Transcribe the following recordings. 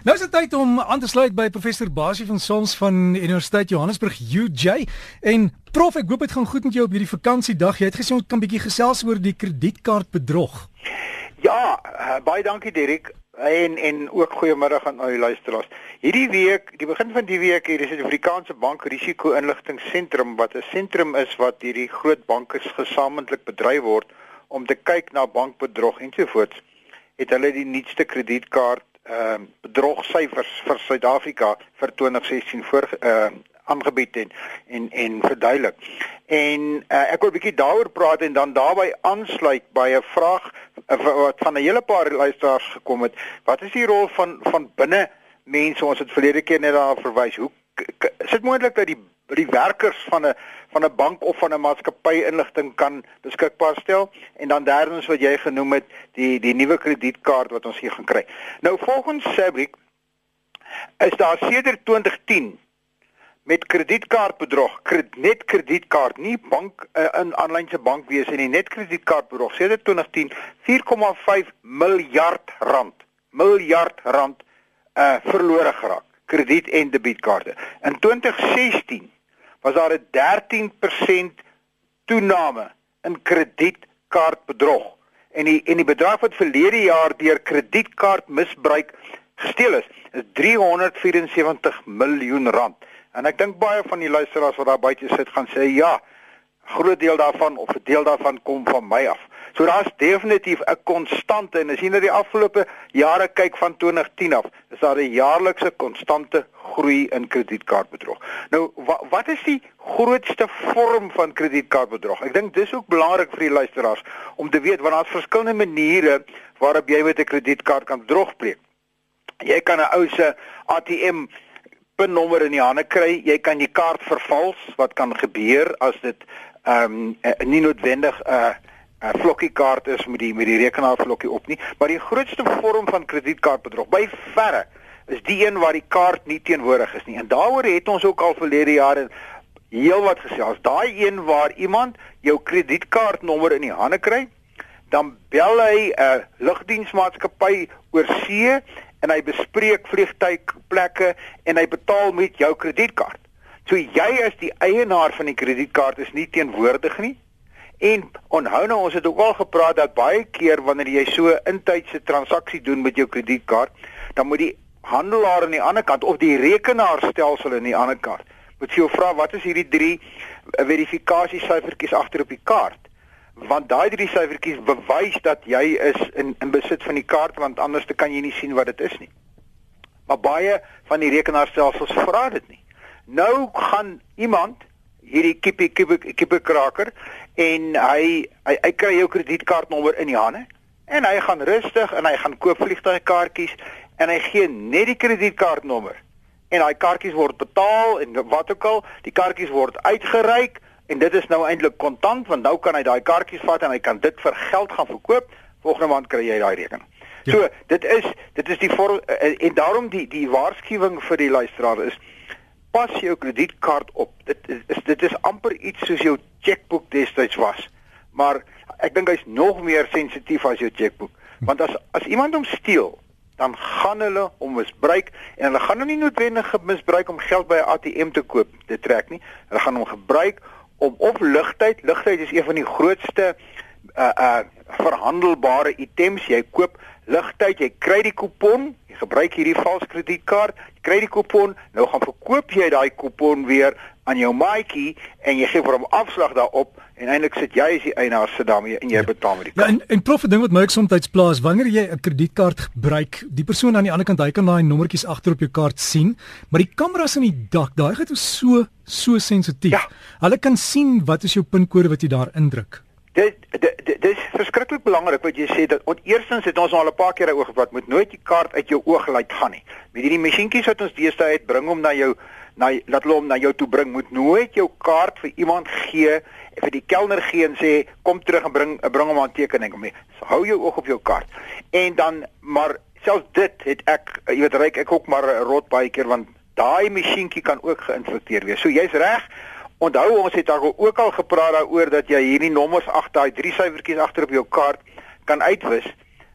Nou is dit tyd om aan te sluit by professor Basie van Sons van Universiteit Johannesburg UJ en prof ek hoop dit gaan goed met jou op hierdie vakansiedag. Jy het gesê ons kan bietjie gesels oor die kredietkaartbedrog. Ja, uh, baie dankie Dirk en en ook goeiemôre aan al die luisteraars. Hierdie week, die begin van die week hier is die Suid-Afrikaanse Bank Risiko Inligtingseentrum wat 'n sentrum is wat hierdie groot banke gesamentlik bedryf word om te kyk na bankbedrog ensovoorts. Het hulle die nuutste kredietkaart ehm uh, bedrogsyfers vir Suid-Afrika vir 2016 voor ehm uh, aangebied en en en verduidelik. En uh, ek wil 'n bietjie daaroor praat en dan daarbey aansluit by 'n vraag uh, wat van 'n hele paar luisteraars gekom het. Wat is die rol van van binne mense? Ons het verlede keer net daarna verwys. Hoe is dit moontlik dat die die werkers van 'n van 'n bank of van 'n maatskappy inligting kan beskikbaar stel en dan derdens wat jy genoem het die die nuwe kredietkaart wat ons hier gaan kry. Nou volgens Sabric is daar sedert 2010 met kredietkaartbedrog, net kredietkaart, nie bank uh, in aanlynse bankwese nie, net kredietkaartbedrog sedert 2010 4,5 miljard rand, miljard rand uh verlore geraak krediet en debietkaarte. In 2016 was daar 'n 13% toename in kredietkaartbedrog. En die en die bedrag wat verlede jaar deur kredietkaartmisbruik gesteel is, is 374 miljoen rand. En ek dink baie van die luisteraars wat daar buite sit gaan sê ja, groot deel daarvan of 'n deel daarvan kom van my af. So daar's definitief 'n konstante en as jy na die afgelope jare kyk van 2010 af, is daar 'n jaarlikse konstante groei in kredietkaartbedrog. Nou wa wat is die grootste vorm van kredietkaartbedrog? Ek dink dis ook belangrik vir die luisteraars om te weet want daar's verskillende maniere waarop jy met 'n kredietkaart kan bedrog pleeg. Jy kan 'n ou se ATM pinnommer in die hande kry, jy kan die kaart vervals wat kan gebeur as dit ehm um, nie noodwendig 'n uh, 'n uh, vlokkie kaart is met die met die rekenaar vlokkie op nie, maar die grootste vorm van kredietkaartbedrog by verre is die een waar die kaart nie teenwoordig is nie. En daaroor het ons ook al verlede jare heelwat gesels. Daai een waar iemand jou kredietkaartnommer in die hande kry, dan bel hy 'n uh, lugdiensmaatskappy oor see en hy bespreek vliegtuigplekke en hy betaal met jou kredietkaart. So jy as die eienaar van die kredietkaart is nie teenwoordig nie. En onthou nou ons het ook al gepraat dat baie keer wanneer jy so intydse transaksie doen met jou kredietkaart, dan moet die handelaar aan die ander kant of die rekenaarstelsel aan die ander kant moet jy vra wat is hierdie drie verifikasiesyfertjies agter op die kaart? Want daai drie syfertjies bewys dat jy is in in besit van die kaart want anders te kan jy nie sien wat dit is nie. Maar baie van die rekenaarstelsels vra dit nie. Nou gaan iemand hierdie kippie kippie kippie kraker en hy hy, hy kry jou kredietkaartnommer in die hande en hy gaan rustig en hy gaan koop vliegtuigkaartjies en hy gee net die kredietkaartnommer en daai kaartjies word betaal en wat ook al die kaartjies word uitgereik en dit is nou eintlik kontant want nou kan hy daai kaartjies vat en hy kan dit vir geld gaan verkoop. Volgende maand kry jy daai rekening. Ja. so dit is dit is die vorm en, en daarom die die waarskuwing vir die luisteraar is pas jou kredietkaart op. Dit is dit is amper iets soos jou chequeboek destyds was. Maar ek dink hy's nog meer sensitief as jou chequeboek. Want as as iemand hom steel, dan gaan hulle hom misbruik en hulle gaan hom nie noodwendig misbruik om geld by 'n ATM te koop te trek nie. Hulle gaan hom gebruik om of ligtyd, ligtyd is een van die grootste uh uh verhandelbare items. Jy koop ligtyd, jy kry die kupon, jy gebruik hierdie vals kredietkaart, kry die kupon, nou gaan verkoop jy daai kupon weer aan jou maatjie en jy gee vir hom afslag daarop en eintlik sit jy as die eienaar sit daarmee en jy ja. betaal met die kaart. Ja, en en prof, ding wat my soms plaas, wanneer jy 'n kredietkaart gebruik, die persoon aan die ander kant, hy kan daai nommertjies agter op jou kaart sien, maar die kameras in die dak, daai gaan so so sensitief. Ja. Hulle kan sien wat is jou pinkode wat jy daar indruk. Dit dit dit is verskriklik belangrik wat jy sê dat ons eerstens het ons al 'n paar keer daaroor gepraat, moet nooit die kaart uit jou oog laat gaan nie. Met hierdie masjienkies wat ons deesdae het, bring hom na jou na laat hom na jou toe bring, moet nooit jou kaart vir iemand gee, vir die kelner gee en sê kom terug en bring bring hom 'n tekening om. So, hou jou oog op jou kaart. En dan maar selfs dit het ek jy weet ryk ek ook maar rot baie keer want daai masjienkie kan ook geïnfekteer wees. So jy's reg Onthou ons het daar ook al gepraat daaroor dat jy hierdie nommers agter daai drie syfertjies agter op jou kaart kan uitwis.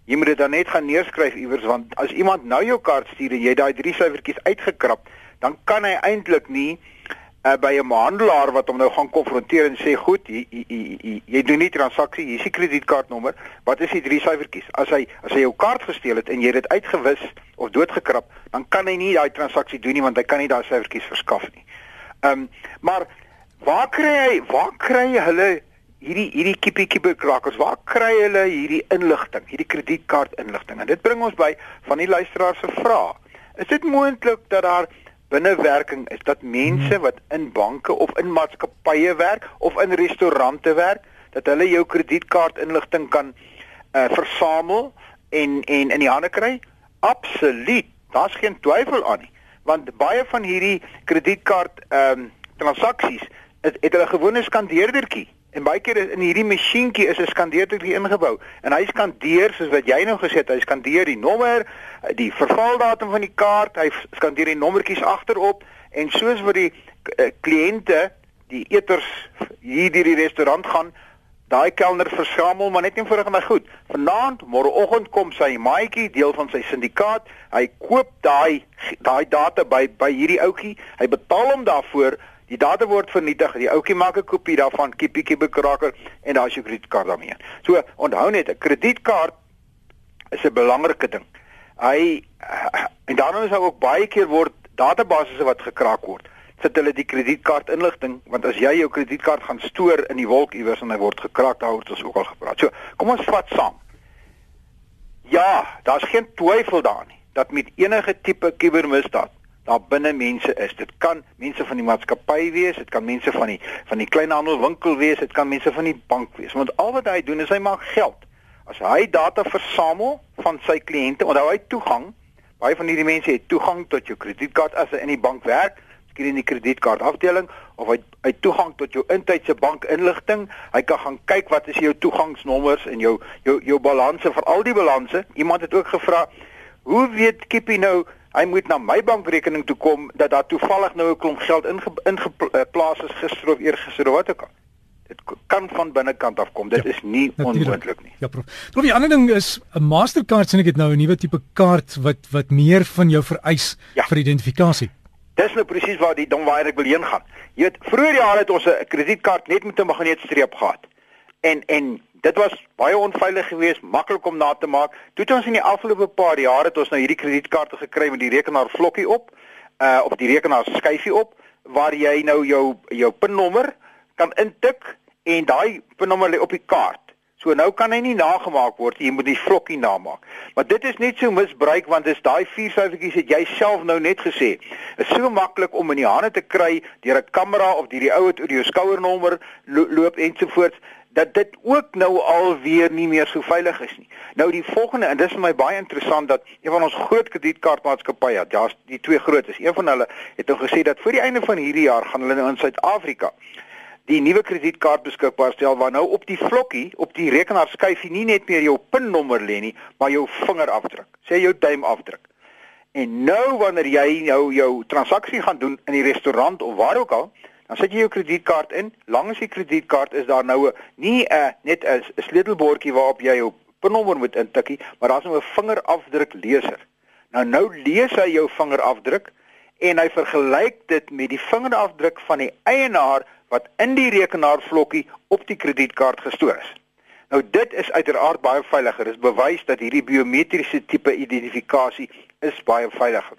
Jy moet dit dan net gaan neerskryf iewers want as iemand nou jou kaart stuur en jy daai drie syfertjies uitgekrap, dan kan hy eintlik nie uh, by 'n handelaar wat hom nou gaan konfronteer en sê goed, jy jy, jy, jy doen nie transaksie, hier is die kredietkaartnommer, wat is die drie syfertjies? As hy as hy jou kaart gesteel het en jy dit uitgewis of doodgekrap, dan kan hy nie daai transaksie doen nie want hy kan nie daai syfertjies verskaf nie. Ehm um, maar waar kry hy waar kry hulle hierdie hierdie kiepie kiepie krakers waar kry hulle hierdie inligting hierdie kredietkaart inligting? En dit bring ons by van die luisteraars se vraag. Is dit moontlik dat daar binnewerking is dat mense hmm. wat in banke of in maatskappye werk of in restaurante werk dat hulle jou kredietkaart inligting kan uh, versamel en en in die hande kry? Absoluut. Daar's geen twyfel aan nie. Want baie van hierdie kredietkaart ehm um, transaksies het, het hulle gewone skandeerdertjie. En baie keer in hierdie masjienkie is 'n skandeerdertjie ingebou. En hy skandeer soos wat jy nou gesê het, hy skandeer die nommer, die vervaldatum van die kaart, hy skandeer die nommertjies agterop. En soos vir die uh, kliënte die eters hier deur die restaurant gaan, daai kelner versamel maar net eenvoudig maar goed. Vanaand, môreoggend kom sy maatjie, deel van sy syndikaat, hy koop daai daai data by by hierdie ouetjie, hy betaal hom daarvoor Die data word vernietig. Die ouetjie maak 'n kopie daarvan, kiepie bekraker en daar is jou kredietkaart daarmee. So, onthou net, 'n kredietkaart is 'n belangrike ding. Hy en daarom is ook baie keer word databasisse wat gekraak word. Sit hulle die kredietkaart inligting, want as jy jou kredietkaart gaan stoor in die wolk iewers en hy word gekraak, daar word ons ook al gepraat. So, kom ons vat saam. Ja, daar's geen twyfel daarin dat met enige tipe kubermisdaad daar binne mense is. Dit kan mense van die maatskappy wees, dit kan mense van die van die kleinhandelwinkel wees, dit kan mense van die bank wees. Want al wat hy doen is hy maak geld. As hy data versamel van sy kliënte, onthou hy toegang. Baie van hierdie mense het toegang tot jou kredietkaart as hy in die bank werk, skien in die kredietkaart afdeling of hy hy toegang tot jou intydse bankinligting. Hy kan gaan kyk wat is jou toegangsnommers en jou jou jou balanse vir al die balanse. Iemand het ook gevra, "Hoe weet Kippie nou hy moet na my bankrekening toe kom dat daar toevallig nou 'n klomp geld ingeplaas is gister of eergister of wat ook al. Dit kan van binnekant af kom. Dit ja, is nie onmoontlik nie. Ja, prof. Prof, die ander ding is 'n Mastercard sien ek het nou 'n nuwe tipe kaart wat wat meer van jou vereis ja. vir identifikasie. Dis nou presies waar die ding waar ek wil heen gaan. Jy weet, vroeër jare het ons 'n kredietkaart net met 'n magneetstreep gehad. En en Dit was baie onveilig geweest, maklik om na te maak. Toe het ons in die afgelope paar jaar het ons nou hierdie kredietkaarte gekry met die rekenaar vlokkie op, uh op die rekenaar skyfie op waar jy nou jou jou pinnommer kan intik en daai pinnommer lê op die kaart. So nou kan hy nie nagemaak word, jy moet die vlokkie namaak. Maar dit is net so misbruik want dis daai vier syfertjies het jy self nou net gesê. Is so maklik om in die hande te kry deur 'n kamera of deur die ou wat oor jou skouernommer lo loop ensovoorts dat dit ook nou alweer nie meer so veilig is nie. Nou die volgende en dis vir my baie interessant dat een van ons groot kredietkaartmaatskappye, ja, die twee grootes, een van hulle het nou gesê dat voor die einde van hierdie jaar gaan hulle nou in Suid-Afrika die nuwe kredietkaart beskikbaar stel waar nou op die vlokkie op die rekenaar skyfie nie net meer jou pinnommer lê nie, maar jou vingerafdruk. Sê jou duimafdruk. En nou wanneer jy nou jou transaksie gaan doen in die restaurant of waar ook al, Dan sit jy jou kredietkaart in. Langs die kredietkaart is daar nou 'n nie 'n uh, net 'n sleutelbordjie waarop jy jou pinnommer moet intikkie, maar daar's nou 'n vingerafdrukleser. Nou nou lees hy jou vingerafdruk en hy vergelyk dit met die vingerafdruk van die eienaar wat in die rekenaarvlokkie op die kredietkaart gestoor is. Nou dit is uiteraard baie veiliger. Dit bewys dat hierdie biometriese tipe identifikasie is baie veiliger.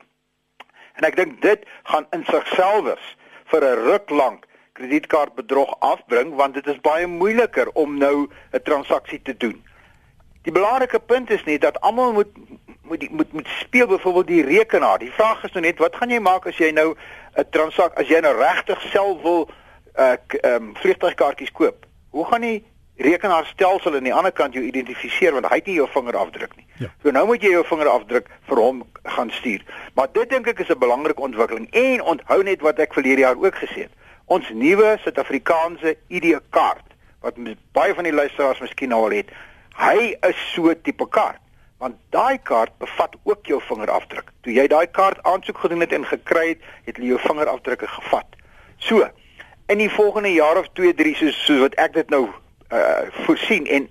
En ek dink dit gaan in sigselfs vir 'n ruk lank kredietkaartbedrog afbring want dit is baie moeiliker om nou 'n transaksie te doen. Die belangrike punt is net dat almal moet moet moet moet speel byvoorbeeld die rekenaar. Die vraag is nou net wat gaan jy maak as jy nou 'n transaksie as jy nou regtig self wil uh ehm um, vliegtuigkaartjies koop? Hoe gaan jy rekenaarstelsel aan die ander kant jou identifiseer want hy het nie jou vingerafdruk nie. Ja. So nou moet jy jou vingerafdruk vir hom gaan stuur. Maar dit dink ek is 'n belangrike ontwikkeling en onthou net wat ek verlede jaar ook gesê het. Ons nuwe Suid-Afrikaanse ID-kaart wat baie van die luisteraars miskien al het, hy is so tipe kaart want daai kaart bevat ook jou vingerafdruk. Toe jy daai kaart aansoek gedoen het en gekry het, het hulle jou vingerafdrukke gevat. So, in die volgende jaar of 2, 3 soos soos wat ek dit nou uh voorsien en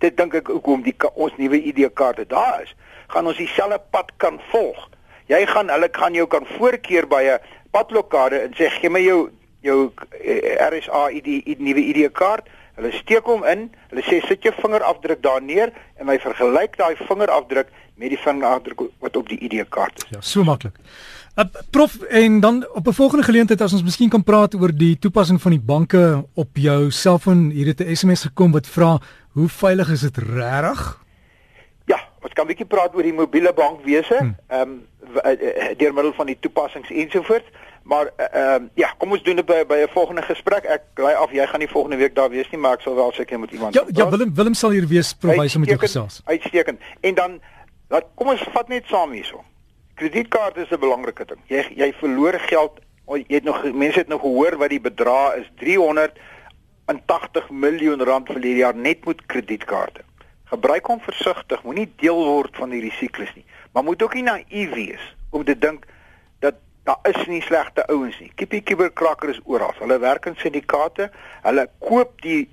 dit dink ek hoekom die ons nuwe ID-kaarte daar is, gaan ons dieselfde pad kan volg. Jy gaan hulle gaan jou kan voorkeer by 'n padlokade en sê gee my jou jou eh, RSA ID nuwe ID-kaart. Hulle steek hom in, hulle sê sit jou vingerafdruk daar neer en hy vergelyk daai vingerafdruk met die vingerafdruk wat op die ID-kaart is. Ja, so maklik. Uh, prof en dan op 'n volgende geleentheid as ons miskien kan praat oor die toepassing van die banke op jou selfoon. Hier het 'n SMS gekom wat vra hoe veilig is dit regtig? Ja, ons kan 'n bietjie praat oor die mobiele bankwese, hm. ehm um, deur middel van die toepassings ensovoorts. Maar ehm uh, ja, kom ons doen dit by by 'n volgende gesprek. Ek bly af jy gaan nie volgende week daar wees nie, maar ek sal wel seker met iemand. Ja, ja Willem Willem sal hier wees probeer met jou gesels. Uitstekend. En dan laat kom ons vat net saam hierso. Kredietkaart is 'n belangrike ding. Jy jy verloor geld. Jy het nog mense het nog gehoor wat die bedrag is 380 miljoen rand vir hierdie jaar net met kredietkaarte. Gebruik hom versigtig, moenie deel word van hierdie siklus nie. Maar moet ook nie naïef wees om te dink dat daar is nie slegte ouens nie. Kiepie kiberkrakker is oral. Hulle werk in syndikaate. Hulle koop die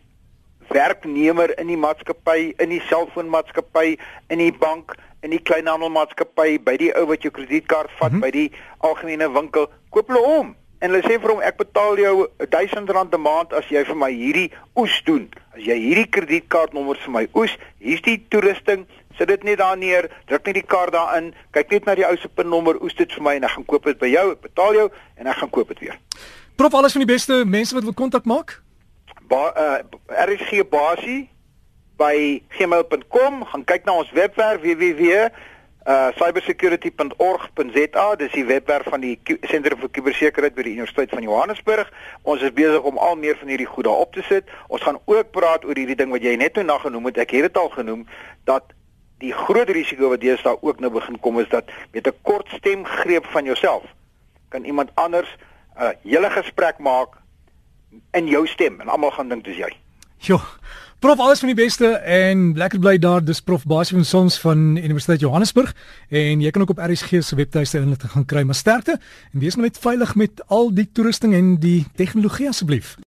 werknemer in die maatskappy, in die selfoonmaatskappy, in die bank in die kleinhandelmaatskappy by die ou wat jou kredietkaart vat mm -hmm. by die algemene winkel koop hulle hom. En hulle sê vir hom ek betaal jou R1000 'n maand as jy vir my hierdie oes doen. As jy hierdie kredietkaartnommer vir my oes hier's die toerusting sit dit net daar neer druk net die kaart daarin kyk net na die ou se pinnommer oes dit vir my en ek gaan koop dit by jou ek betaal jou en ek gaan koop dit weer. Prof alles van die beste mense wat wil kontak maak ba uh, RSG basie by gmail.com, gaan kyk na ons webwerf www uh cybersecurity.org.za dis die webwerf van die sentrum vir kubersekuriteit by die Universiteit van Johannesburg. Ons is besig om al meer van hierdie goed daar op te sit. Ons gaan ook praat oor hierdie ding wat jy net nou na genoem het. Ek het dit al genoem dat die groot risiko wat deesdae ook nou begin kom is dat met 'n kort stemgreep van jouself kan iemand anders 'n uh, hele gesprek maak in jou stem en almal gaan dink dis jy. Jo. Prof alles van die beste en lekker bly daar dis Prof Basie van Sons van Universiteit Johannesburg en jy kan ook op RSG se webtuiste inligting gaan kry maar sterkte en wees nou net veilig met al die toerusting en die tegnologie asseblief